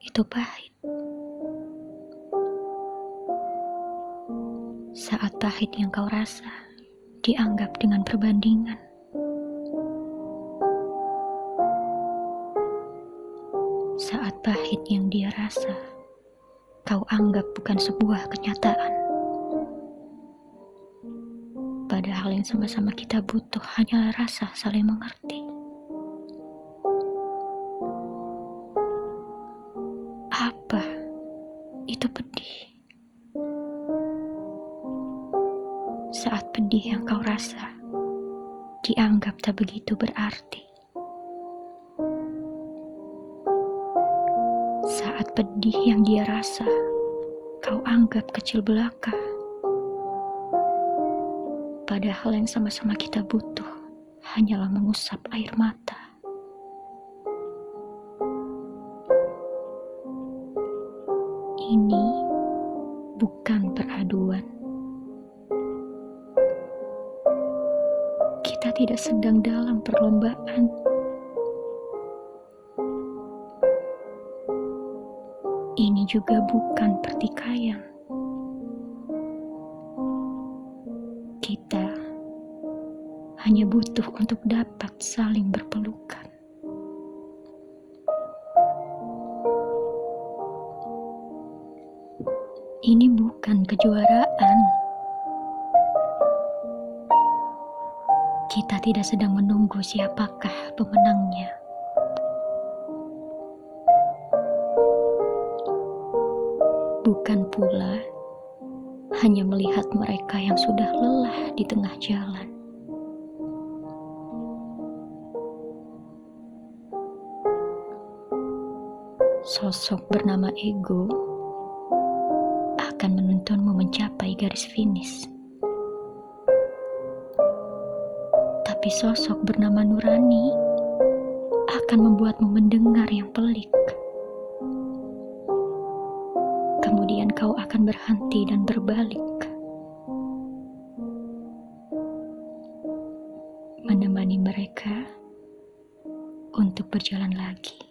itu pahit. Saat pahit yang kau rasa dianggap dengan perbandingan. Saat pahit yang dia rasa, kau anggap bukan sebuah kenyataan. Padahal yang sama-sama kita butuh hanyalah rasa saling mengerti. Itu pedih? Saat pedih yang kau rasa dianggap tak begitu berarti. Saat pedih yang dia rasa kau anggap kecil belaka. Padahal yang sama-sama kita butuh hanyalah mengusap air mata. Ini bukan peraduan. Kita tidak sedang dalam perlombaan. Ini juga bukan pertikaian. Kita hanya butuh untuk dapat saling berpelukan. Ini bukan kejuaraan. Kita tidak sedang menunggu siapakah pemenangnya. Bukan pula hanya melihat mereka yang sudah lelah di tengah jalan. Sosok bernama ego menuntunmu mencapai garis finish. Tapi sosok bernama Nurani akan membuatmu mendengar yang pelik. Kemudian kau akan berhenti dan berbalik. Menemani mereka untuk berjalan lagi.